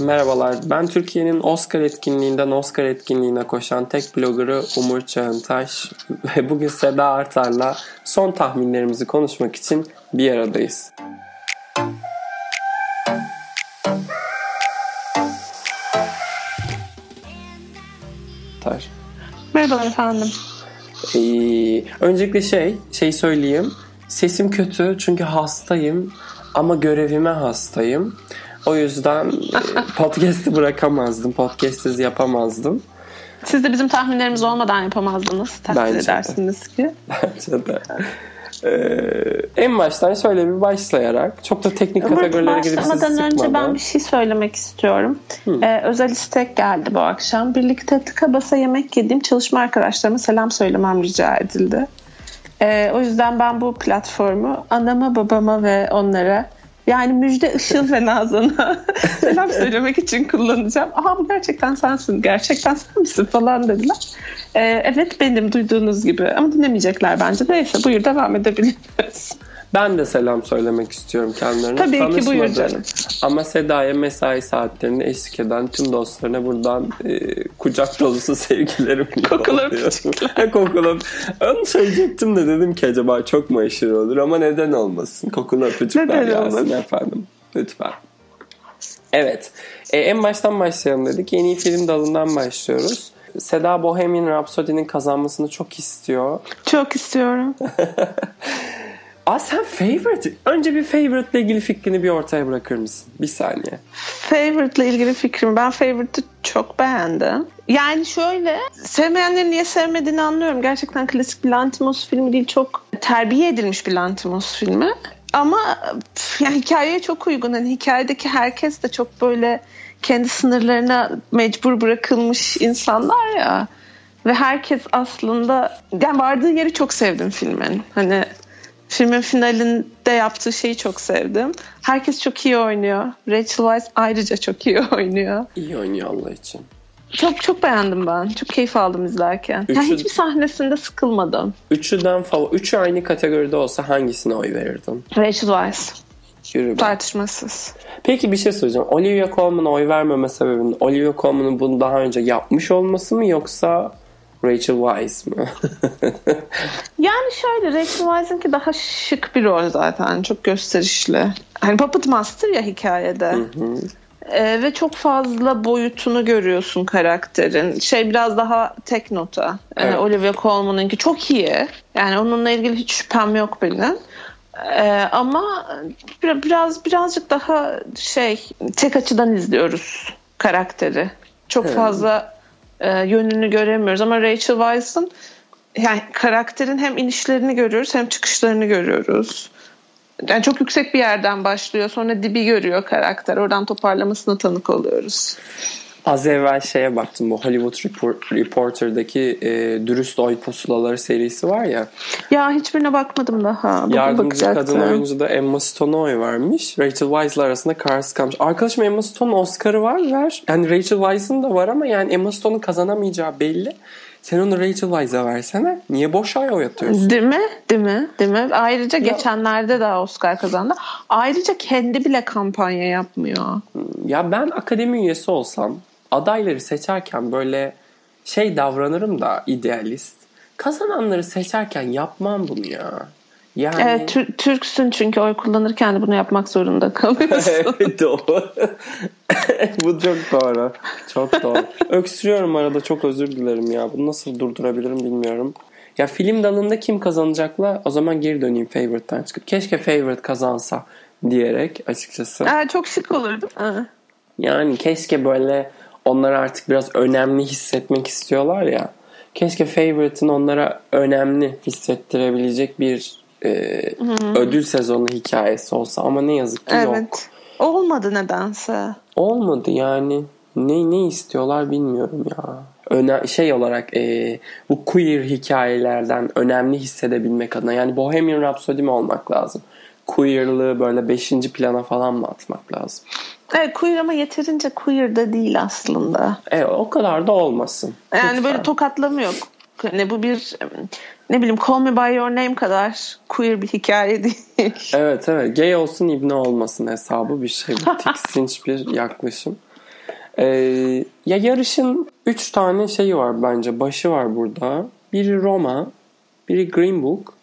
Merhabalar, ben Türkiye'nin Oscar etkinliğinden Oscar etkinliğine koşan tek bloggerı Umur Çağıntaş ve bugün Seda Artar'la son tahminlerimizi konuşmak için bir aradayız. Tar. Merhabalar efendim. Ee, öncelikle şey, şey söyleyeyim. Sesim kötü çünkü hastayım ama görevime hastayım. O yüzden e, podcast'i bırakamazdım. Podcast'siz yapamazdım. Siz de bizim tahminlerimiz olmadan yapamazdınız. Takdir Bence de. edersiniz ki. Bence de. Ee, en baştan şöyle bir başlayarak çok da teknik kategorilere girip sizi Başlamadan önce sıkmadan. ben bir şey söylemek istiyorum. Ee, özel istek geldi bu akşam. Birlikte tıka basa yemek yediğim çalışma arkadaşlarıma selam söylemem rica edildi. Ee, o yüzden ben bu platformu anama, babama ve onlara yani Müjde Işıl ve Nazan'a selam söylemek için kullanacağım. Aha bu gerçekten sensin, gerçekten sen misin falan dediler. Ee, evet benim duyduğunuz gibi ama dinlemeyecekler bence. Neyse buyur devam edebiliriz. Ben de selam söylemek istiyorum kendilerine. Tabii ki, buyur Tanışmadım. canım. Ama Seda'ya mesai saatlerinde eşlik eden tüm dostlarına buradan e, kucak dolusu sevgilerimi Kokulu yolluyorum. Kokulu. Onu söyleyecektim de dedim ki acaba çok mu aşırı olur ama neden olmasın? Kokulu öpücükler gelsin olmasın? efendim. Lütfen. Evet. E, en baştan başlayalım dedik. En iyi film dalından başlıyoruz. Seda Bohemian Rhapsody'nin kazanmasını çok istiyor. Çok istiyorum. Aa sen favorite. Önce bir favorite ile ilgili fikrini bir ortaya bırakır mısın? Bir saniye. Favorite ile ilgili fikrim. Ben Favorite'ı çok beğendim. Yani şöyle sevmeyenlerin niye sevmediğini anlıyorum. Gerçekten klasik bir Lantimos filmi değil. Çok terbiye edilmiş bir Lantimos filmi. Ama yani hikayeye çok uygun. Hani hikayedeki herkes de çok böyle kendi sınırlarına mecbur bırakılmış insanlar ya. Ve herkes aslında yani vardığı yeri çok sevdim filmin. Hani filmin finalinde yaptığı şeyi çok sevdim. Herkes çok iyi oynuyor. Rachel Weisz ayrıca çok iyi oynuyor. İyi oynuyor Allah için. Çok çok beğendim ben. Çok keyif aldım izlerken. Yani Üçü- hiçbir sahnesinde sıkılmadım. Üçüden falan, üçü aynı kategoride olsa hangisine oy verirdin? Rachel Weisz. Yürü be. Tartışmasız. Peki bir şey söyleyeceğim. Olivia Colman'a oy vermeme sebebin Olivia Colman'ın bunu daha önce yapmış olması mı yoksa Rachel Weisz mı? Yani şöyle Rachel Weisz'inki daha şık bir rol zaten. Çok gösterişli. Hani Puppet Master ya hikayede. Ee, ve çok fazla boyutunu görüyorsun karakterin. Şey biraz daha tek nota. Yani Evet. Olivia Colman'ınki çok iyi. Yani onunla ilgili hiç şüphem yok benim. Ee, ama bir- biraz birazcık daha şey tek açıdan izliyoruz karakteri. Çok He. fazla e, yönünü göremiyoruz ama Rachel Weisz'ın yani karakterin hem inişlerini görüyoruz hem çıkışlarını görüyoruz. Yani çok yüksek bir yerden başlıyor sonra dibi görüyor karakter. Oradan toparlamasına tanık oluyoruz. Az evvel şeye baktım bu Hollywood Report- Reporter'daki e, dürüst oy pusulaları serisi var ya. Ya hiçbirine bakmadım daha. Bugün Yardımcı bakacaktım. kadın oyuncu da Emma Stone'a oy vermiş. Rachel Weisz'la arasında kararsız kalmış. Arkadaşım Emma Stone'un Oscar'ı var ver. Yani Rachel Weisz'ın da var ama yani Emma Stone'un kazanamayacağı belli. Sen onu Rachel Weisz'a versene. Niye boş ay oy atıyorsun? Değil mi? Değil mi? Değil mi? Ayrıca geçenlerde de Oscar kazandı. Ayrıca kendi bile kampanya yapmıyor. Ya ben akademi üyesi olsam adayları seçerken böyle şey davranırım da idealist. Kazananları seçerken yapmam bunu ya. Yani Evet, Tür- Türksün çünkü oy kullanırken de bunu yapmak zorunda kalıyorsun. evet doğru. Bu çok doğru. Çok doğru. Öksürüyorum arada çok özür dilerim ya. Bunu nasıl durdurabilirim bilmiyorum. Ya film dalında kim kazanacakla o zaman geri döneyim favorite'tan çıkıp. Keşke favorite kazansa diyerek açıkçası. Aa, çok şık olur değil mi? Yani keşke böyle onları artık biraz önemli hissetmek istiyorlar ya. Keşke favorite'ın onlara önemli hissettirebilecek bir e, ödül sezonu hikayesi olsa ama ne yazık ki yok. Evet. Olmadı nedense. Olmadı yani. Ne ne istiyorlar bilmiyorum ya. Öne, şey olarak e, bu queer hikayelerden önemli hissedebilmek adına yani Bohemian Rhapsody mi olmak lazım? Queerlığı böyle beşinci plana falan mı atmak lazım? Evet queer ama yeterince queer de değil aslında. E, o kadar da olmasın. Yani Lütfen. böyle tokatlamıyor. Ne bu bir ne bileyim Call Me By Your Name kadar queer bir hikaye değil. Evet evet gay olsun ibne olmasın hesabı bir şey. Tiksinç bir yaklaşım. Ee, ya yarışın 3 tane şeyi var bence. Başı var burada. Biri Roma, biri Green Book,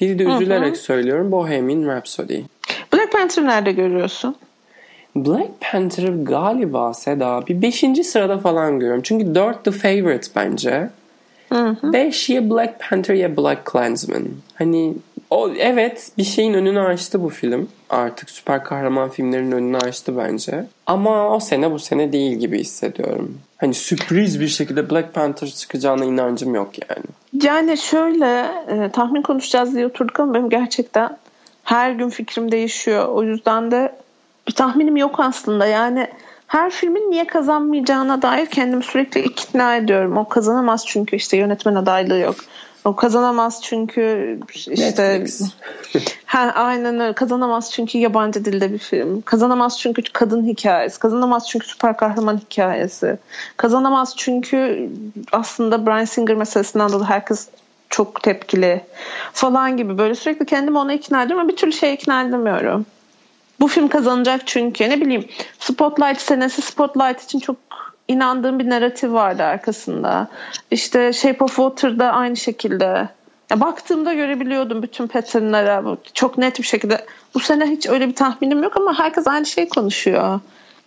biri de üzülerek hı hı. söylüyorum Bohemian Rhapsody. Black Panther nerede görüyorsun? Black Panther galiba Seda bir 5. sırada falan görüyorum. Çünkü 4 The Favorite bence. 5 ya Black Panther ya Black Klansman. Hani o evet bir şeyin önünü açtı bu film. Artık süper kahraman filmlerinin önünü açtı bence. Ama o sene bu sene değil gibi hissediyorum. Hani sürpriz bir şekilde Black Panther çıkacağına inancım yok yani. Yani şöyle e, tahmin konuşacağız diye oturduk ama benim gerçekten her gün fikrim değişiyor. O yüzden de bir tahminim yok aslında. Yani her filmin niye kazanmayacağına dair kendimi sürekli ikna ediyorum. O kazanamaz çünkü işte yönetmen adaylığı yok. O kazanamaz çünkü işte ha, aynen öyle kazanamaz çünkü yabancı dilde bir film. Kazanamaz çünkü kadın hikayesi. Kazanamaz çünkü süper kahraman hikayesi. Kazanamaz çünkü aslında Brian Singer meselesinden dolayı herkes çok tepkili falan gibi böyle sürekli kendimi ona ikna ediyorum ama bir türlü şey ikna edemiyorum. Bu film kazanacak çünkü ne bileyim Spotlight senesi Spotlight için çok inandığım bir narratif vardı arkasında. İşte Shape of Water'da aynı şekilde. Ya baktığımda görebiliyordum bütün patternlara çok net bir şekilde. Bu sene hiç öyle bir tahminim yok ama herkes aynı şeyi konuşuyor.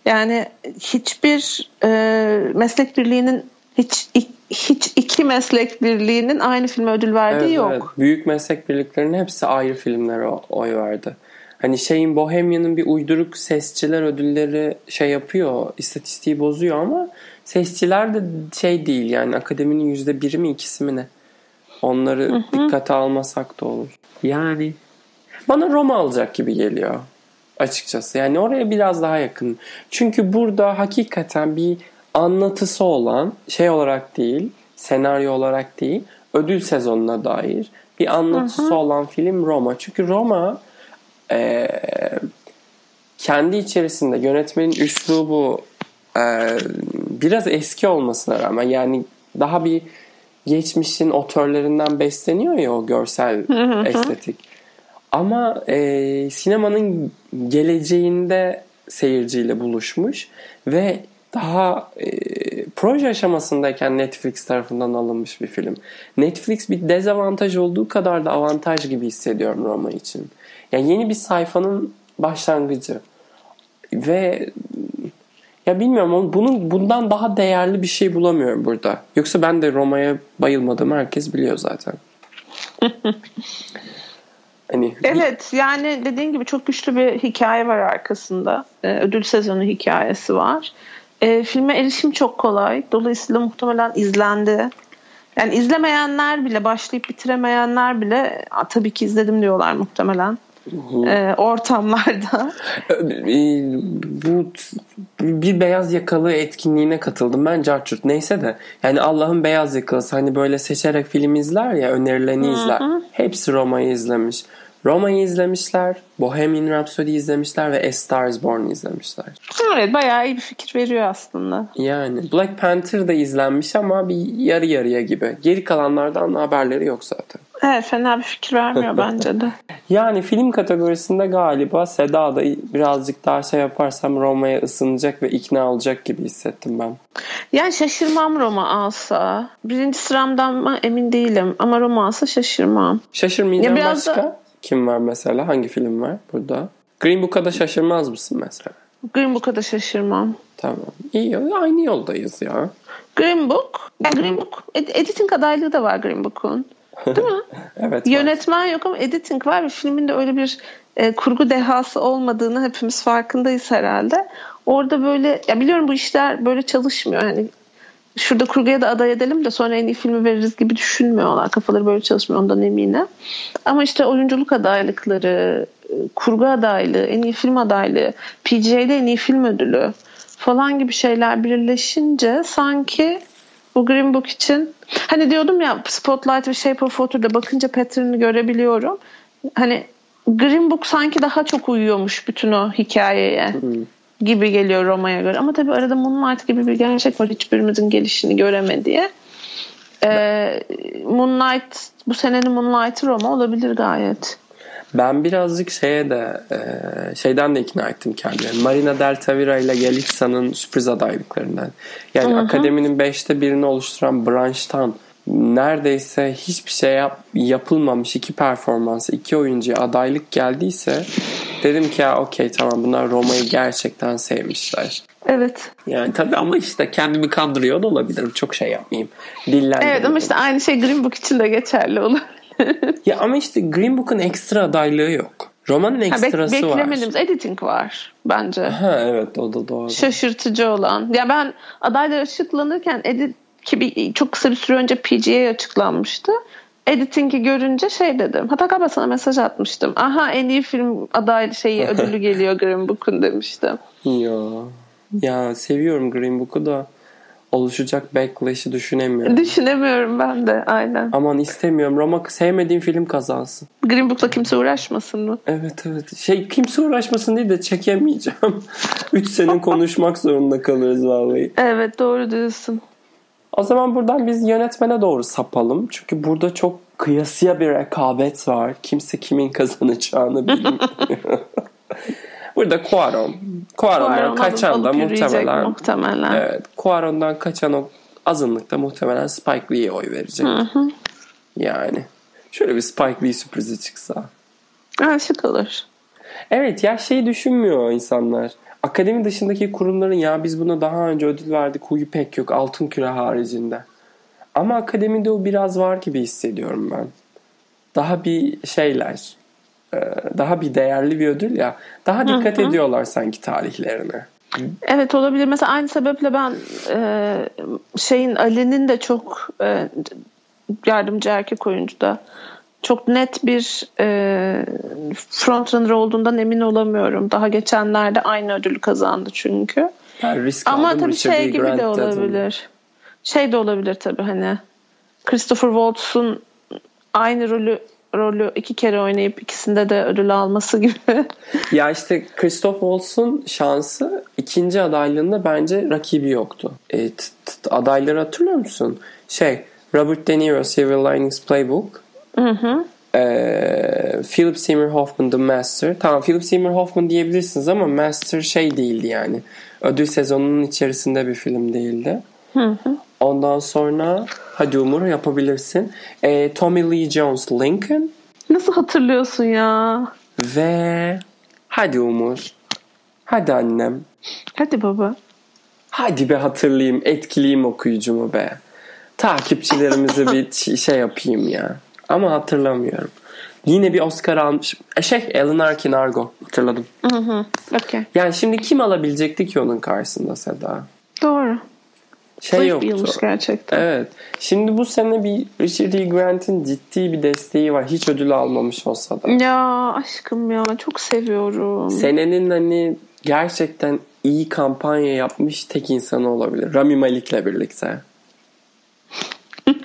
Yani hiçbir e, meslek birliğinin hiç hiç iki meslek birliğinin aynı filme ödül verdiği evet, yok. Evet. Büyük meslek birliklerinin hepsi ayrı filmlere oy verdi. Hani şeyin Bohemian'ın bir uyduruk sesçiler ödülleri şey yapıyor, istatistiği bozuyor ama sesçiler de şey değil yani akademinin yüzde biri mi ikisi mi ne? Onları hı hı. dikkate almasak da olur. Yani bana Roma alacak gibi geliyor açıkçası. Yani oraya biraz daha yakın. Çünkü burada hakikaten bir anlatısı olan şey olarak değil, senaryo olarak değil, ödül sezonuna dair bir anlatısı hı hı. olan film Roma. Çünkü Roma e, kendi içerisinde yönetmenin üslubu e, biraz eski olmasına rağmen yani daha bir geçmişin otörlerinden besleniyor ya o görsel estetik. Ama e, sinemanın geleceğinde seyirciyle buluşmuş ve daha e, proje aşamasındayken Netflix tarafından alınmış bir film. Netflix bir dezavantaj olduğu kadar da avantaj gibi hissediyorum Roma için. Yani yeni bir sayfanın başlangıcı. Ve ya bilmiyorum bunun bundan daha değerli bir şey bulamıyorum burada. Yoksa ben de Roma'ya bayılmadım herkes biliyor zaten. hani Evet yani dediğin gibi çok güçlü bir hikaye var arkasında. Ee, ödül sezonu hikayesi var. Ee, filme erişim çok kolay. Dolayısıyla muhtemelen izlendi. Yani izlemeyenler bile başlayıp bitiremeyenler bile tabii ki izledim diyorlar muhtemelen e, ortamlarda. Bu bir beyaz yakalı etkinliğine katıldım ben Carchurt. Neyse de yani Allah'ın beyaz yakalısı hani böyle seçerek film izler ya önerilerini izler. Hepsi Roma'yı izlemiş. Roma'yı izlemişler, Bohemian Rhapsody izlemişler ve A Star is Born izlemişler. Evet bayağı iyi bir fikir veriyor aslında. Yani Black Panther da izlenmiş ama bir yarı yarıya gibi. Geri kalanlardan haberleri yok zaten. Evet fena bir fikir vermiyor bence de. Yani film kategorisinde galiba Seda da birazcık daha şey yaparsam Roma'ya ısınacak ve ikna olacak gibi hissettim ben. Yani şaşırmam Roma alsa. Birinci sıramdan mı emin değilim ama Roma alsa şaşırmam. Şaşırmayacağım ya başka? Da... Kim var mesela? Hangi film var burada? Green Book'a da şaşırmaz mısın mesela? Green Book'a da şaşırmam. Tamam. İyi aynı yoldayız ya. Green Book. Yani Green Book editing adaylığı da var Green Book'un. Değil mi? evet. Yönetmen yok ama editing var ve filmin de öyle bir e, kurgu dehası olmadığını hepimiz farkındayız herhalde. Orada böyle ya biliyorum bu işler böyle çalışmıyor. Hani şurada kurguya da aday edelim de sonra en iyi filmi veririz gibi düşünmüyorlar. Kafaları böyle çalışmıyor ondan eminim. Ama işte oyunculuk adaylıkları, e, kurgu adaylığı, en iyi film adaylığı, PGA'de en iyi film ödülü falan gibi şeyler birleşince sanki bu Green Book için hani diyordum ya Spotlight ve Shape of Water'da bakınca pattern'ı görebiliyorum. Hani Green Book sanki daha çok uyuyormuş bütün o hikayeye. Hmm gibi geliyor Roma'ya göre. Ama tabii arada Moonlight gibi bir gerçek var hiçbirimizin gelişini göremediği. Ee, Moonlight bu senenin Moonlight'ı Roma olabilir gayet. Ben birazcık şeye de e, şeyden de ikna ettim kendimi. Marina Del Tavira ile Yelitsa'nın sürpriz adaylıklarından. Yani hı. akademinin beşte birini oluşturan branştan neredeyse hiçbir şey yap, yapılmamış iki performansı, iki oyuncuya adaylık geldiyse dedim ki ya okey tamam bunlar Roma'yı gerçekten sevmişler. Evet. Yani tabii ama işte kendimi kandırıyor da olabilirim. Çok şey yapmayayım. Dillendirmeyeyim. Evet ama işte aynı şey Green Book için de geçerli olur. Ya ama işte Green Book'un ekstra adaylığı yok. Romanın Ha, bek- ekstrası var. beklemediğimiz editing var bence. Ha evet o da doğru. Şaşırtıcı olan. Ya ben adaylar açıklanırken edit ki bir, çok kısa bir süre önce PGA açıklanmıştı. Editing'i görünce şey dedim. Hatta galiba sana mesaj atmıştım. Aha en iyi film aday şeyi ödülü geliyor Green Book'un demiştim. Ya. Ya seviyorum Green Book'u da oluşacak backlash'ı düşünemiyorum. Düşünemiyorum ben de aynen. Aman istemiyorum. Roma sevmediğim film kazansın. Green Book'la kimse uğraşmasın mı? Evet evet. Şey kimse uğraşmasın diye de çekemeyeceğim. 3 sene konuşmak zorunda kalırız vallahi. Evet doğru diyorsun. O zaman buradan biz yönetmene doğru sapalım. Çünkü burada çok kıyasıya bir rekabet var. Kimse kimin kazanacağını bilmiyor. Burada Cuarón. Cuarón'dan Cuarón'un kaçan da muhtemelen muhtemelen. evet, Cuarón'dan kaçan o azınlıkta muhtemelen Spike Lee'ye oy verecek. Yani. Şöyle bir Spike Lee sürprizi çıksa. Ha, şık olur. Evet ya şey düşünmüyor insanlar. Akademi dışındaki kurumların ya biz buna daha önce ödül verdik huyu pek yok altın küre haricinde. Ama akademide o biraz var gibi hissediyorum ben. Daha bir şeyler. E, Daha bir değerli bir ödül ya. Daha dikkat ediyorlar sanki tarihlerine. Evet olabilir. Mesela aynı sebeple ben e, şeyin Ali'nin de çok e, yardımcı erkek oyuncuda çok net bir e, frontrunner olduğundan emin olamıyorum. Daha geçenlerde aynı ödülü kazandı çünkü. Ben risk Ama aldım, tabii Richard şey E. gibi de olabilir. Şey de olabilir tabii hani Christopher Waltz'un aynı rolü rolü iki kere oynayıp ikisinde de ödül alması gibi. Ya işte Christoph Waltz'un şansı ikinci adaylığında bence rakibi yoktu. E, t- t- adayları hatırlıyor musun? Şey Robert De Niro Silver Linings Playbook. E, Philip Seymour Hoffman The Master. Tamam Philip Seymour Hoffman diyebilirsiniz ama Master şey değildi yani. Ödül sezonunun içerisinde bir film değildi. Ondan sonra hadi Umur yapabilirsin. E, Tommy Lee Jones Lincoln. Nasıl hatırlıyorsun ya? Ve hadi Umur. Hadi annem. Hadi baba. Hadi be hatırlayayım. Etkileyeyim okuyucumu be. Takipçilerimize bir şey yapayım ya. Ama hatırlamıyorum. Yine bir Oscar almış. E şey Alan Arkin Argo. Hatırladım. Hı hı. Okey. Yani şimdi kim alabilecekti ki onun karşısında Seda? Doğru. Şey Zayıf yoktu. bir yılmış gerçekten. Evet. Şimdi bu sene bir Richard E. Grant'in ciddi bir desteği var. Hiç ödül almamış olsa da. Ya aşkım ya çok seviyorum. Senenin hani gerçekten iyi kampanya yapmış tek insanı olabilir. Rami Malik'le birlikte.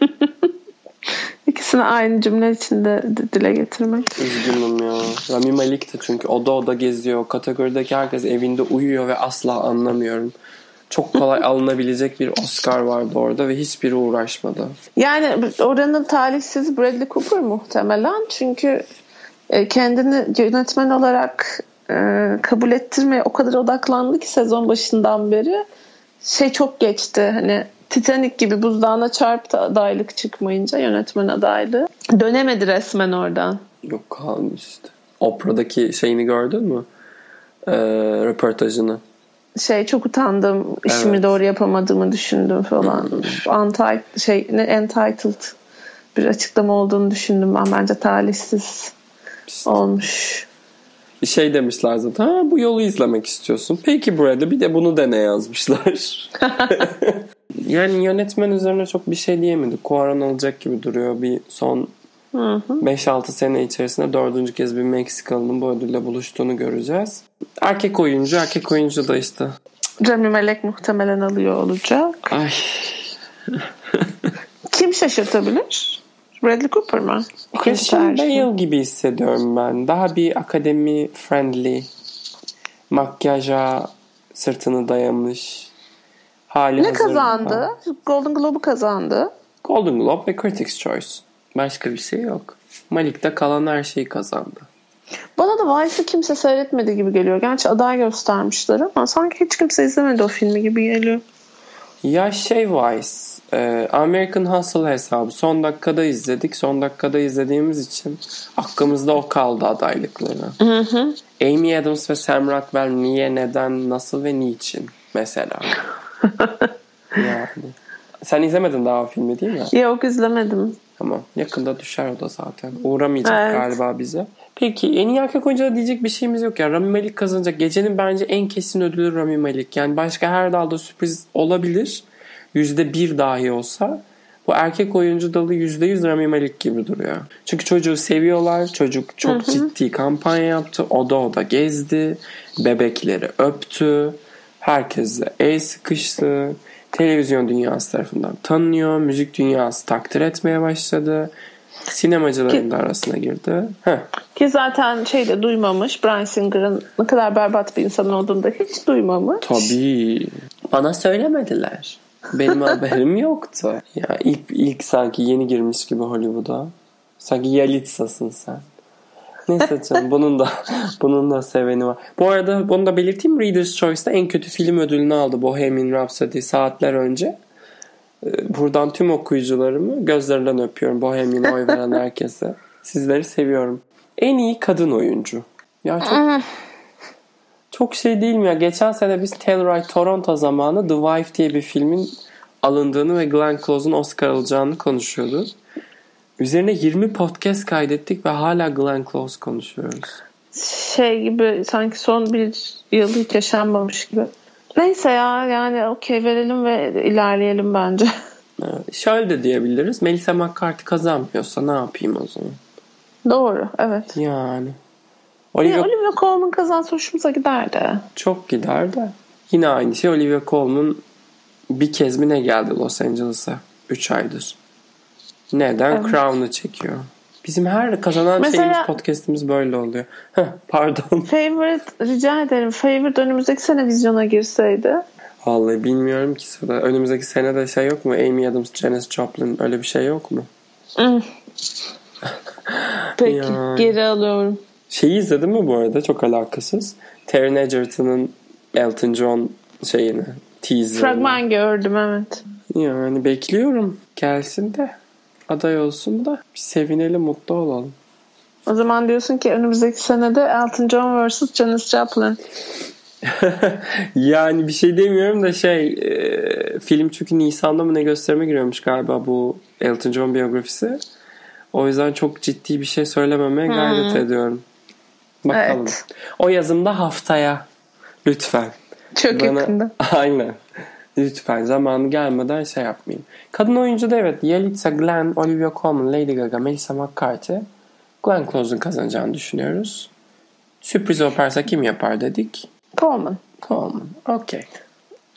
İkisini aynı cümle içinde dile getirmek. Üzgünüm ya. Rami Malik de çünkü oda oda geziyor. Kategorideki herkes evinde uyuyor ve asla anlamıyorum. Çok kolay alınabilecek bir Oscar vardı orada ve hiçbiri uğraşmadı. Yani oranın talihsiz Bradley Cooper muhtemelen. Çünkü e, kendini yönetmen olarak e, kabul ettirmeye o kadar odaklandı ki sezon başından beri şey çok geçti. Hani Titanic gibi buzdağına çarptı adaylık çıkmayınca yönetmen adaylığı. Dönemedi resmen oradan. Yok kalmıştı. Oprah'daki şeyini gördün mü? Ee, röportajını. Şey çok utandım. işimi Evet. doğru yapamadığımı düşündüm falan. Untitled, şey ne entitled bir açıklama olduğunu düşündüm ben. Bence talihsiz olmuş. Şey demişler zaten. Ha, bu yolu izlemek istiyorsun. Peki burada bir de bunu dene yazmışlar. yani yönetmen üzerine çok bir şey diyemedik. Cuarón olacak gibi duruyor. Bir son 5-6 sene içerisinde dördüncü kez bir Meksikalı'nın bu ödülle buluştuğunu göreceğiz. Erkek oyuncu, erkek oyuncu da işte. Rami Malek muhtemelen alıyor olacak. Ay Kim şaşırtabilir? Bradley Cooper mı? Christian. Bale gibi hissediyorum ben. Daha bir akademi friendly. Makyaja sırtını dayamış. Hali Ne hazır- kazandı? Ha. Golden Globe'u kazandı. Golden Globe ve Critics' Choice. Başka bir şey yok. Malik de kalan her şeyi kazandı. Bana da Vice'ı kimse seyretmedi gibi geliyor. Gerçi aday göstermişler ama sanki hiç kimse izlemedi o filmi gibi geliyor. Ya şey Vice, e, American Hustle hesabı. Son dakikada izledik. Son dakikada izlediğimiz için aklımızda o kaldı adaylıkları. Hı hı. Amy Adams ve Sam Rockwell niye, neden, nasıl ve niçin mesela. yani. Sen izlemedin daha o filmi değil mi? Yok izlemedim. Tamam. Yakında düşer o da zaten. Uğramayacak Evet. galiba bize. Peki en iyi erkek oyuncuda diyecek bir şeyimiz yok ya. Rami Malek kazanacak. Gecenin bence en kesin ödülü Rami Malek. Yani başka her dalda sürpriz olabilir. Yüzde bir dahi olsa. Bu erkek oyuncu dalı yüzde yüz Rami Malek gibi duruyor. Çünkü çocuğu seviyorlar. Çocuk çok ciddi kampanya yaptı. Oda oda gezdi. Bebekleri öptü. Herkese el sıkıştı. Televizyon dünyası tarafından tanınıyor. Müzik dünyası takdir etmeye başladı. Sinemacıların da arasına girdi. Heh. Ki zaten şey de duymamış. Bryan Singer'ın ne kadar berbat bir insan olduğunu da hiç duymamış. Tabii. Bana söylemediler. Benim haberim yoktu. Ya ilk ilk sanki yeni girmiş gibi Hollywood'a. Sanki Yalitsa'sın sen. Neyse canım bunun da bunun da seveni var. Bu arada bunu da belirteyim. Reader's Choice'da en kötü film ödülünü aldı Bohemian Rhapsody saatler önce. Ee, Buradan tüm okuyucularımı gözlerinden öpüyorum. Bohemian'a oy veren herkese. Sizleri seviyorum. En iyi kadın oyuncu. Ya çok çok şey değil mi ya? Geçen sene biz Telluride Toronto zamanı The Wife diye bir filmin alındığını ve Glenn Close'un Oscar alacağını konuşuyorduk. Üzerine 20 podcast kaydettik ve hala Glenn Close konuşuyoruz. Şey gibi sanki son bir yıl hiç yaşanmamış gibi. Neyse ya yani okey verelim ve ilerleyelim bence. Şöyle de diyebiliriz. Melissa McCarthy kazanmıyorsa ne yapayım o zaman? Doğru evet. Yani. Ya, Olivia Olivia Colman kazansa hoşumuza giderdi. çok gider de. Yine aynı şey. Olivia Colman bir kez mi ne geldi Los Angeles'a? 3 aydır. Neden? Evet. Crown'u çekiyor. Bizim her kazanan Mesela- şeyimiz podcast'imiz böyle oluyor. Heh, pardon. Favorite rica ederim. Favorite önümüzdeki sene vizyona girseydi. Vallahi bilmiyorum ki sıra. Önümüzdeki sene de şey yok mu? Amy Adams, Janis Joplin öyle bir şey yok mu? Hmm. Peki Ya. geri alıyorum. Şeyi izledin mi bu arada? Çok alakasız. Taron Egerton'ın Elton John şeyini. Teaser'ını. Fragman gördüm evet. Yani bekliyorum. Gelsin de aday olsun da bir sevinelim, mutlu olalım. O zaman diyorsun ki önümüzdeki senede Elton John vs. Janis Joplin. yani bir şey demiyorum da şey e, film çünkü Nisan'da mı ne gösterime giriyormuş galiba bu Elton John biyografisi. O yüzden çok ciddi bir şey söylememeye gayret ediyorum. Bakalım. Evet. O yazımda haftaya. Lütfen. Çok Bana- yakında. Aynen. Lütfen zamanı gelmeden şey yapmayayım. Kadın oyuncu da evet Yelitsa, Glenn, Olivia Colman, Lady Gaga, Melissa McCarthy. Glenn Close'un kazanacağını düşünüyoruz. Sürpriz yaparsa kim yapar dedik. Colman. Colman. Okey.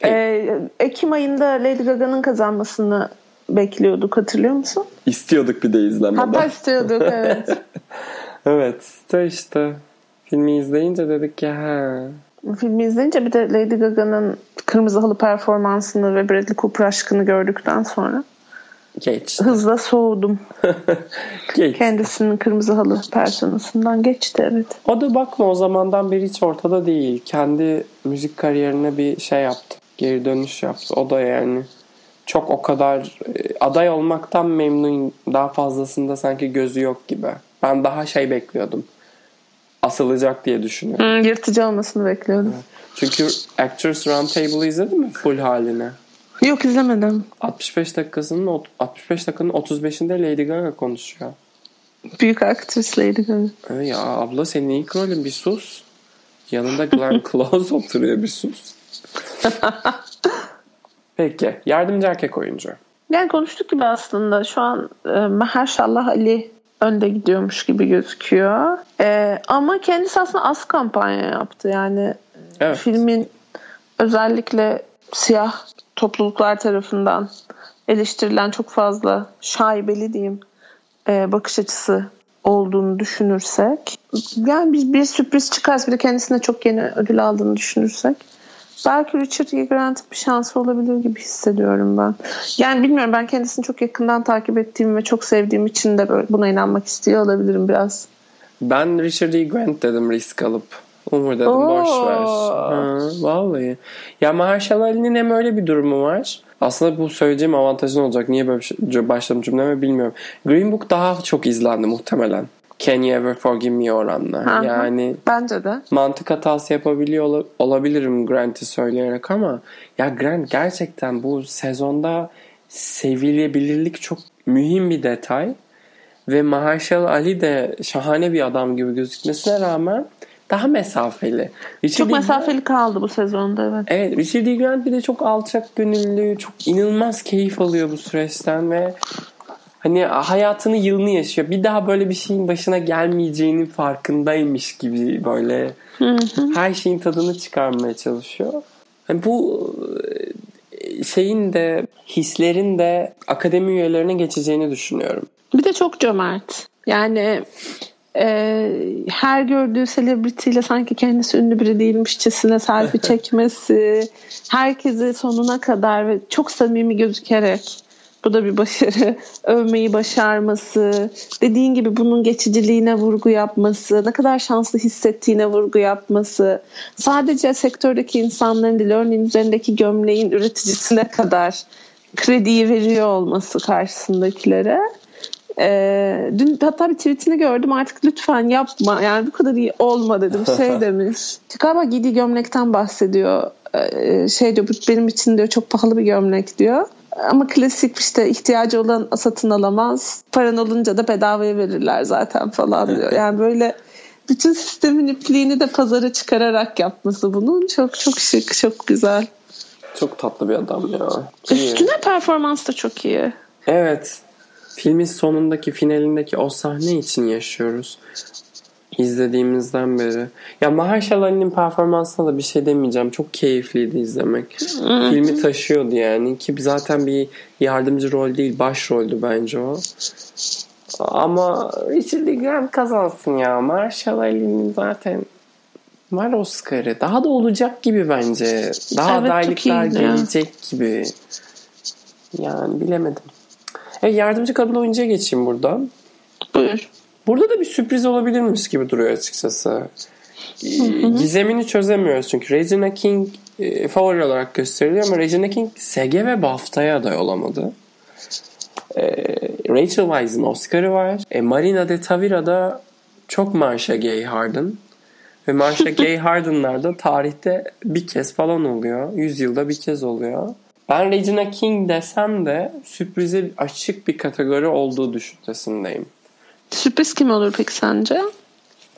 Ee, Ekim ayında Lady Gaga'nın kazanmasını bekliyorduk hatırlıyor musun? İstiyorduk bir de izlemeden. Hatta istiyorduk evet. Evet. De işte filmi izleyince dedik ki ha. Filmi izleyince bir de Lady Gaga'nın Kırmızı Halı performansını ve Bradley Cooper aşkını gördükten sonra Geç. hızla soğudum. Geç. Kendisinin Kırmızı Halı personasından geçti evet. O da bakma o zamandan beri hiç ortada değil. Kendi müzik kariyerine bir şey yaptı. Geri dönüş yaptı. O da yani çok o kadar e, aday olmaktan memnun. Daha fazlasında sanki gözü yok gibi. Ben daha şey bekliyordum. Asılacak diye düşünüyorum. Hmm, yırtıcı olmasını bekliyordum. Çünkü Actors Roundtable'ı izledin mi full haline? Yok izlemedim. 65 dakikasının ot- 65 dakikanın 35'inde Lady Gaga konuşuyor. Büyük aktris Lady Gaga. Ee, Ya abla senin ilk rolün bir sus. Yanında Glenn Close oturuyor bir sus. Peki. Yardımcı erkek oyuncu. Yani konuştuk gibi aslında şu an e, Mahershala Ali önde gidiyormuş gibi gözüküyor. E, ama kendisi aslında az kampanya yaptı. Yani Evet. filmin özellikle siyah topluluklar tarafından eleştirilen çok fazla şaibeli diyeyim e, bakış açısı olduğunu düşünürsek yani bir, bir sürpriz çıkarsa bir de kendisine çok yeni ödül aldığını düşünürsek belki Richard E. Grant'ın bir şansı olabilir gibi hissediyorum ben. Yani bilmiyorum ben kendisini çok yakından takip ettiğim ve çok sevdiğim için de böyle buna inanmak istiyor olabilirim biraz. Ben Richard E. Grant dedim risk alıp. Umur dedim Oo. boş ver. Ha, vallahi. Ya Mahershala Ali'nin hem öyle bir durumu var. Aslında bu söyleyeceğim avantajın olacak. Niye böyle şey, başladım cümleme bilmiyorum. Green Book daha çok izlendi muhtemelen. Can You Ever Forgive Me oranla. Hı hı. Yani Bence de. mantık hatası yapabiliyor ola- olabilirim Grant'i söyleyerek ama ya Grant gerçekten bu sezonda sevilebilirlik çok mühim bir detay ve Mahershala Ali de şahane bir adam gibi gözükmesine rağmen daha mesafeli. Richard Çok E. Grant- mesafeli kaldı bu sezonda evet. Evet Richard E. Grant bir de çok alçak gönüllü, çok inanılmaz keyif alıyor bu süreçten ve hani hayatını yılını yaşıyor. Bir daha böyle bir şeyin başına gelmeyeceğinin farkındaymış gibi böyle her şeyin tadını çıkarmaya çalışıyor. Hani bu e, şeyin de hislerin de akademi üyelerine geçeceğini düşünüyorum. Bir de çok cömert. Yani e, her gördüğü selebritiyle sanki kendisi ünlü biri değilmişçesine selfie çekmesi, herkesi sonuna kadar ve çok samimi gözükerek bu da bir başarı. Övmeyi başarması, dediğin gibi bunun geçiciliğine vurgu yapması, ne kadar şanslı hissettiğine vurgu yapması, sadece sektördeki insanların değil, örneğin üzerindeki gömleğin üreticisine kadar krediyi veriyor olması karşısındakilere. Ee, dün hatta bir tweetini gördüm artık lütfen yapma. Yani bu kadar iyi olma dedim şey demiş. Galiba giydiği gömlekten bahsediyor. Ee, şey diyor bu benim için diyor çok pahalı bir gömlek diyor ama klasik işte ihtiyacı olan satın alamaz paran olunca da bedavaya verirler zaten falan diyor yani böyle bütün sistemin ipliğini de pazara çıkararak yapması bunun çok çok şık çok güzel Çok tatlı bir adam ya. İyi. üstüne performans da çok iyi Evet. Filmin sonundaki finalindeki o sahne için yaşıyoruz. İzlediğimizden beri. Ya Mahershala Ali'nin performansına da bir şey demeyeceğim. Çok keyifliydi izlemek. Filmi taşıyordu yani. Ki zaten bir yardımcı rol değil başroldü bence o. Ama Richard E. Grant kazansın ya. Mahershala Ali'nin zaten var Oscar'ı. Daha da olacak gibi bence. Daha Evet, adaylıklar gelecek gibi. Yani bilemedim. Evet, yardımcı kadın oyuncuya geçeyim buradan. buyur Burada da bir sürpriz olabilirmiş gibi duruyor açıkçası. Gizemini çözemiyoruz çünkü Regina King e, favori olarak gösteriliyor ama Regina King SG ve BAFTA'ya aday olamadı. E, Rachel Weisz'in Oscar'ı var. E, Marina de Tavira'da çok Marsha Gay Harden. Ve Marsha Gay Harden'lar da tarihte bir kez falan oluyor. Yüzyılda bir kez oluyor. Ben Regina King desem de sürprize açık bir kategori olduğu düşüncesindeyim. Sürpriz kim olur peki sence?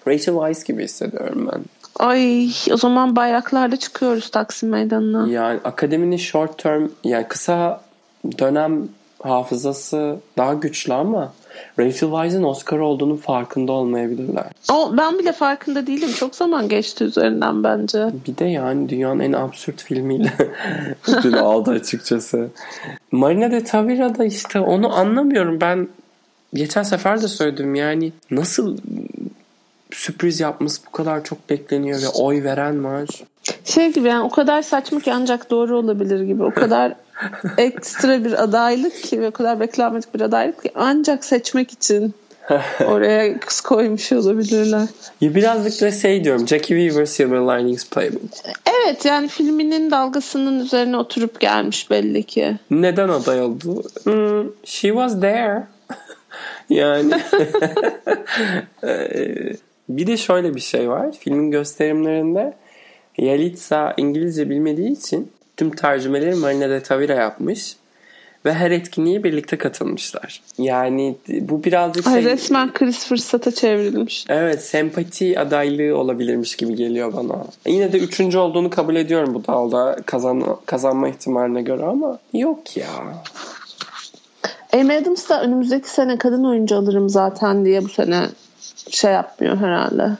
Rachel Weisz gibi hissediyorum ben. Ay o zaman bayraklarla çıkıyoruz Taksim Meydanı'na. Yani akademinin short term yani kısa dönem hafızası daha güçlü ama Rachel Weisz'in Oscar olduğunun farkında olmayabilirler. O, ben bile farkında değilim. Çok zaman geçti üzerinden bence. Bir de yani dünyanın en absürt filmiyle ödül aldı açıkçası. Marina de Tavira da işte onu anlamıyorum. Ben geçen sefer de söyledim yani nasıl sürpriz yapması bu kadar çok bekleniyor ve oy veren var. Şey gibi yani o kadar saçma ki ancak doğru olabilir gibi. O kadar ekstra bir adaylık ki ve o kadar beklenmedik bir adaylık ki ancak seçmek için oraya kız koymuş olabilirler. Ya birazcık da şey diyorum Jackie Weaver Silver Linings Playbook. Evet yani filminin dalgasının üzerine oturup gelmiş belli ki. Neden aday oldu? Hmm, she was there. Yani Ee, bir de şöyle bir şey var. Filmin gösterimlerinde Yalitza İngilizce bilmediği için tüm tercümeleri Marina de Tavira yapmış. Ve her etkinliğe birlikte katılmışlar. Yani bu birazcık Ay şey... resmen kriz fırsata çevrilmiş. Evet sempati adaylığı olabilirmiş gibi geliyor bana. Yine de üçüncü olduğunu kabul ediyorum bu dalda kazan, kazanma ihtimaline göre ama yok ya. Amy Adams da önümüzdeki sene kadın oyuncu alırım zaten diye bu sene şey yapmıyor herhalde.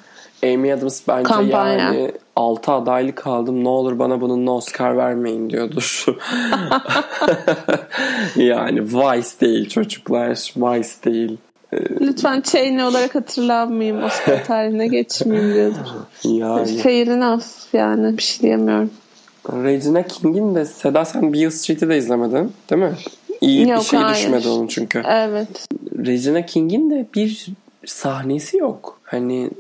Amy Adams bence Kampanya. yani 6 adaylık aldım ne olur bana bununla Oscar vermeyin diyordur. yani Vice değil çocuklar Vice değil. Lütfen Cheney olarak hatırlanmayayım. Oscar tarihine geçmeyeyim diyordur. Yani Fair enough yani bir şey diyemiyorum. Regina King'in de Seda sen Beale Street'i de izlemedin değil mi? İyi Yok, bir şey hayır. düşmedi onun çünkü. Evet. Regina King'in de bir sahnesi yok. Hani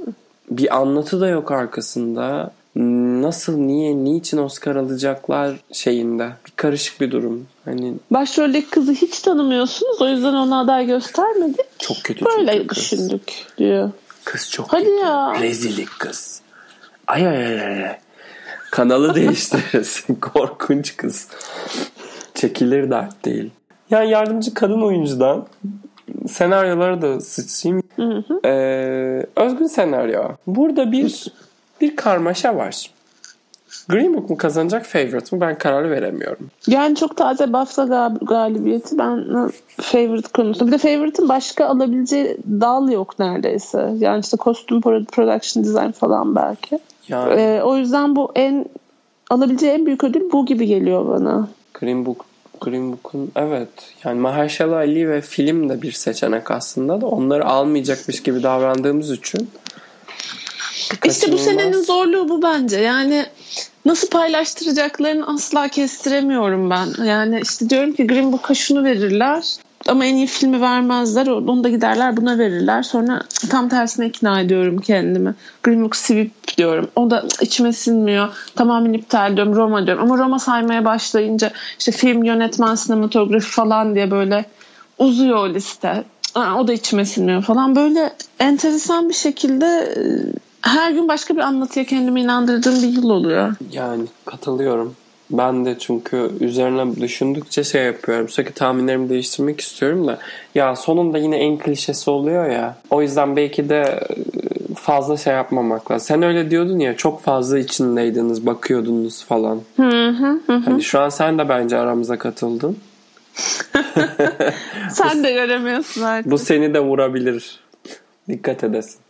bir anlatı da yok arkasında. Nasıl, niye, niçin Oscar alacaklar şeyinde. Bir karışık bir durum. Hani Başroldeki kızı hiç tanımıyorsunuz. O yüzden ona aday göstermedik. çok kötü Böyle çünkü kız. düşündük diyor. Kız çok Hadi kötü. ya. Rezillik kız. Ay ay ay ay. Kanalı değiştirirsin. Korkunç kız. Çekilir dert değil. Yani yardımcı kadın oyuncudan senaryoları da sıçayım. Ee, özgün senaryo. Burada bir bir karmaşa var. Green Book mu kazanacak Favorite mı ben karar veremiyorum. Yani çok taze BAFTA gal- galibiyeti ben favorite konusunda. Bir de favorite'ın başka alabileceği dal yok neredeyse. Yani işte kostüm pro- production design falan belki. Yani Ee, o yüzden bu en alabileceği en büyük ödül bu gibi geliyor bana. Green Book Green Book'un evet yani Mahershala Ali ve film de bir seçenek aslında da onları almayacakmış gibi davrandığımız için İşte bu kaçınılmaz. senenin zorluğu bu bence. Yani nasıl paylaştıracaklarını asla kestiremiyorum ben. Yani işte diyorum ki Green Book'a şunu verirler ama en iyi filmi vermezler. Onu da giderler buna verirler. Sonra tam tersine ikna ediyorum kendimi. Green Book sivip diyorum. O da içime sinmiyor. Tamamen iptal diyorum. Roma diyorum. Ama Roma saymaya başlayınca işte film, yönetmen, sinematografi falan diye böyle uzuyor o liste. Aa, o da içime sinmiyor falan. Böyle enteresan bir şekilde e, her gün başka bir anlatıya kendimi inandırdığım bir yıl oluyor. Yani katılıyorum. Ben de çünkü üzerine düşündükçe şey yapıyorum. Sürekli tahminlerimi değiştirmek istiyorum da. Ya sonunda yine en klişesi oluyor ya. O yüzden belki de e, fazla şey yapmamak lazım. Sen öyle diyordun ya çok fazla içindeydiniz, bakıyordunuz falan. Hı hı hı. Hani şu an sen de bence aramıza katıldın. Sen de göremiyorsun artık. Bu seni de vurabilir. Dikkat edesin.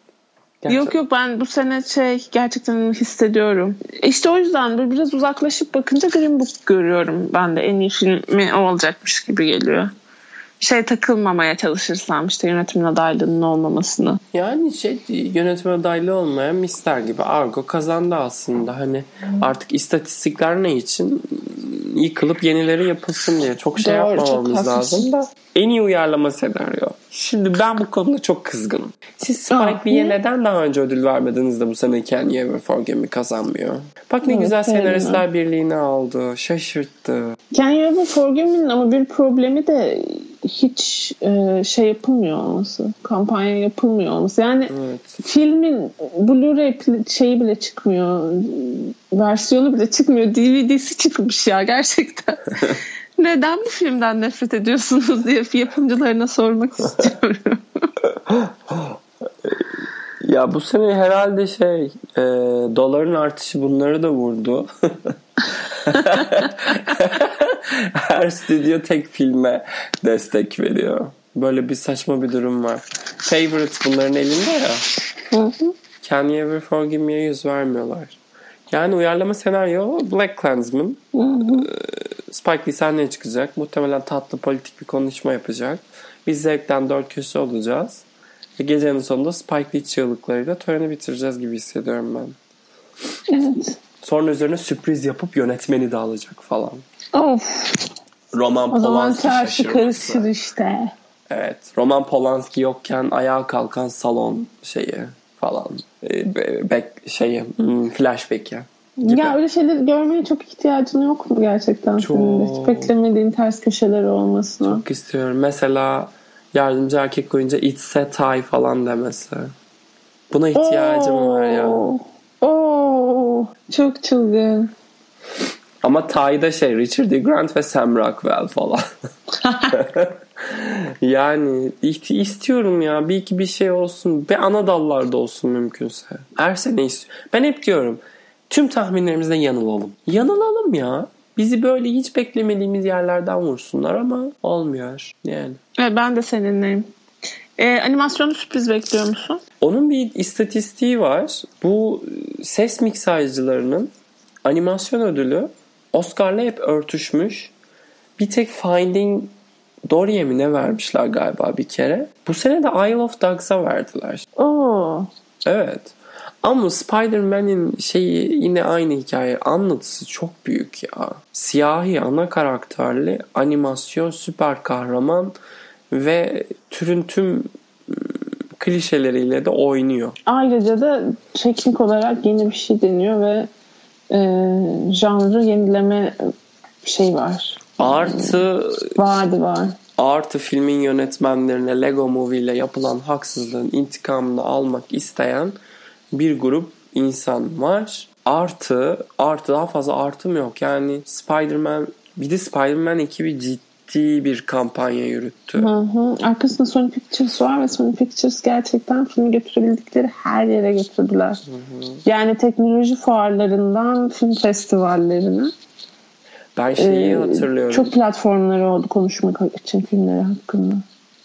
Yok yok ben bu sene şey gerçekten hissediyorum. İşte o yüzden böyle biraz uzaklaşıp bakınca Green Book görüyorum. Ben de en iyi filmi o olacakmış gibi geliyor. Şey takılmamaya çalışırsam işte yönetimin adaylığının olmamasını. Yani şey yönetim adaylı olmayan Mister gibi Argo kazandı aslında. Hani artık istatistikler ne için yıkılıp yenileri yapılsın diye çok şey Doğru, yapmamamız çok lazım da. En iyi uyarlama senaryo. Şimdi ben bu konuda çok kızgınım. Siz Spike Aa, Lee'ye neden daha önce ödül vermediniz de bu sene Can You Ever Forgive Me kazanmıyor? Bak ne Evet, güzel senaristler birliğini aldı. Şaşırttı. Can You Ever Forgive Me'nin ama bir problemi de hiç e, şey yapılmıyor olması. Kampanya yapılmıyor olması. Yani Evet. filmin Blu-ray şeyi bile çıkmıyor. Versiyonu bile çıkmıyor. DVD'si çıkmış ya gerçekten. Neden bu filmden nefret ediyorsunuz diye yapımcılarına sormak istiyorum. Ya bu sene herhalde şey e, doların artışı bunları da vurdu. Her stüdyo tek filme destek veriyor. Böyle bir saçma bir durum var. Favorite bunların elinde ya. Can You Ever Forgive Me'ye yüz vermiyorlar. Yani uyarlama senaryo Black Klansman. Spike Lee sahneye çıkacak. Muhtemelen tatlı politik bir konuşma yapacak. Biz zevkten dört köşe olacağız. Ve gecenin sonunda Spike Lee çığlıklarıyla töreni bitireceğiz gibi hissediyorum ben. evet. Sonra üzerine sürpriz yapıp yönetmeni de alacak falan. Of. Roman O zaman Polanski çarşı şaşırması. karışır işte. Evet. Roman Polanski yokken ayağa kalkan salon şeyi falan. Ee, Back, şeyi, hmm, flashback'i. gibi. Ya öyle şeyleri görmeye çok ihtiyacın yok mu gerçekten Çok. senin de? Hiç beklemediğin ters köşeleri olmasına. Çok istiyorum. Mesela yardımcı erkek oyuncu It's a Tie falan demesi. Buna ihtiyacım var ya. Çok çılgın. Ama Ty'da şey Richard E. Grant ve Sam Rockwell falan. yani istiyorum ya. Bir iki bir şey olsun. Bir ana dallarda olsun mümkünse. Her sene istiyorum. Ben hep diyorum. Tüm tahminlerimizde yanılalım. Yanılalım ya. Bizi böyle hiç beklemediğimiz yerlerden vursunlar ama olmuyor. Yani. Evet, ben de seninleyim. Ee, animasyonu sürpriz bekliyor musun? Onun bir istatistiği var. Bu ses miksajcılarının animasyon ödülü Oscar'la hep örtüşmüş. Bir tek Finding Dory'e mi ne vermişler galiba bir kere. Bu sene de Isle of Dogs'a verdiler. Oo. Evet. Ama Spider-Man'in şeyi yine aynı hikaye. Anlatısı çok büyük ya. Siyahi ana karakterli animasyon süper kahraman ve türün tüm ım, klişeleriyle de oynuyor. Ayrıca da teknik olarak yeni bir şey deniyor ve e, janrı yenileme şey var. Artı Vardı var. artı filmin yönetmenlerine Lego Movie ile yapılan haksızlığın intikamını almak isteyen bir grup insan var. Artı artı daha fazla artım yok. Yani Spider-Man bir de Spider-Man ekibi ciddi bir kampanya yürüttü. Hı hı. Arkasında Sony Pictures var ve Sony Pictures gerçekten filmi götürebildikleri her yere götürdüler. Yani teknoloji fuarlarından film festivallerine. Ben şeyi Ee, hatırlıyorum. Çok platformları oldu konuşmak için filmleri hakkında.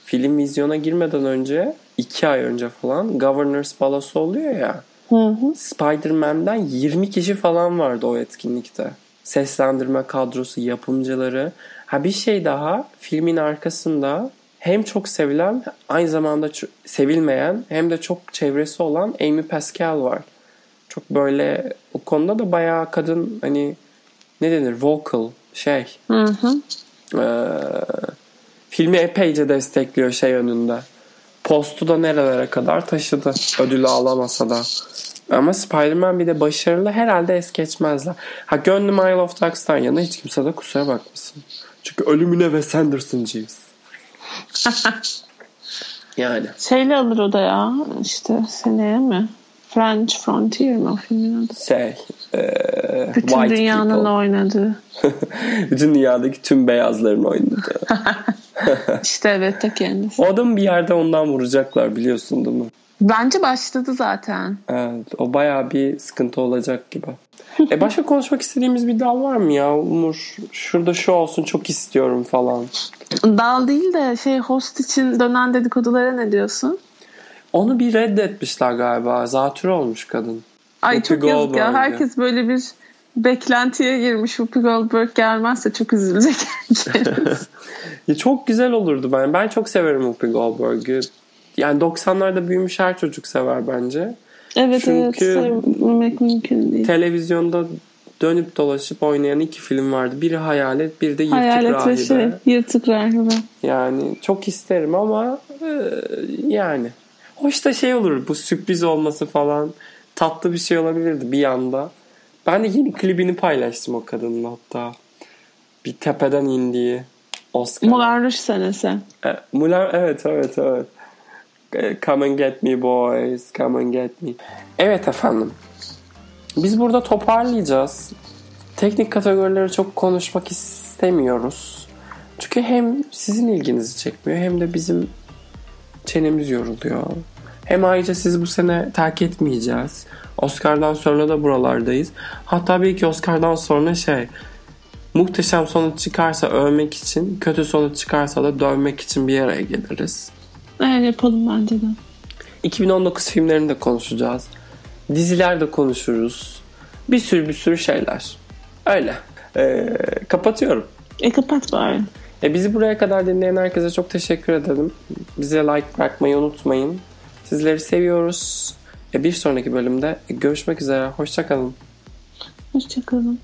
Film vizyona girmeden önce iki ay önce falan Governor's Balosu oluyor ya. Hı hı. Spider-Man'den 20 kişi falan vardı o etkinlikte. Seslendirme kadrosu, yapımcıları. Ha bir şey daha filmin arkasında hem çok sevilen aynı zamanda sevilmeyen hem de çok çevresi olan Amy Pascal var. Çok böyle o konuda da bayağı kadın hani ne denir vocal şey Hı hı. ee, filmi epeyce destekliyor şey önünde. Postu da nerelere kadar taşıdı. Ödülü alamasa da. Ama Spider-Man bir de başarılı herhalde es geçmezler. Ha gönlüm Isle of Dogs'tan yana hiç kimse de kusura bakmasın. Çünkü ölümüne Wes Anderson'cıyız. yani. Şeyle alır o da ya işte seneye mi? French Frontier mi filmin adı? Şey. ee, Bütün white dünyanın people. oynadığı. Bütün dünyadaki tüm beyazların oynadığı. İşte evet de kendisi. o adam bir yerde ondan vuracaklar biliyorsun değil mi? Bence başladı zaten. Evet, o bayağı bir sıkıntı olacak gibi. e başka konuşmak istediğimiz bir dal var mı ya Umur? Şurada şu olsun çok istiyorum falan. Dal değil de şey host için dönen dedikodulara ne diyorsun? Onu bir reddetmişler galiba. Zatürre olmuş kadın. Ay Whoopi çok yazık ya. Herkes böyle bir beklentiye girmiş. Whoopi Goldberg gelmezse çok üzülecek. Ya çok güzel olurdu ben. Ben çok severim Whoopi Goldberg'ü. Yani 90'larda büyümüş her çocuk sever bence. evet evet Çünkü- sevmek mümkün değil. Televizyonda dönüp dolaşıp oynayan iki film vardı. Biri Hayalet, bir de Yırtık Hayalet ve Rahibe. şey yırtık rahibe. Yani çok isterim ama e, yani. Hoş da şey olur bu sürpriz olması falan tatlı bir şey olabilirdi bir yanda. Ben de yeni klibini paylaştım o kadının hatta. Bir tepeden indiği Oscar. Moulin Rouge senesi. E, Moulin evet evet evet. E, Come and get me boys, come and get me. Evet efendim. Biz burada toparlayacağız. Teknik kategorileri çok konuşmak istemiyoruz. Çünkü hem sizin ilginizi çekmiyor hem de bizim çenemiz yoruluyor. Hem ayrıca sizi bu sene terk etmeyeceğiz. Oscar'dan sonra da buralardayız. Hatta belki Oscar'dan sonra şey muhteşem sonuç çıkarsa övmek için, kötü sonuç çıkarsa da dövmek için bir araya geliriz. Evet yapalım bence de. 2019 filmlerini de konuşacağız. Diziler de konuşuruz. Bir sürü bir sürü şeyler. Öyle. Ee, kapatıyorum. E kapat bari. E, bizi buraya kadar dinleyen herkese çok teşekkür ederim. Bize like bırakmayı unutmayın. Sizleri seviyoruz. E, bir sonraki bölümde görüşmek üzere. Hoşçakalın. Hoşçakalın.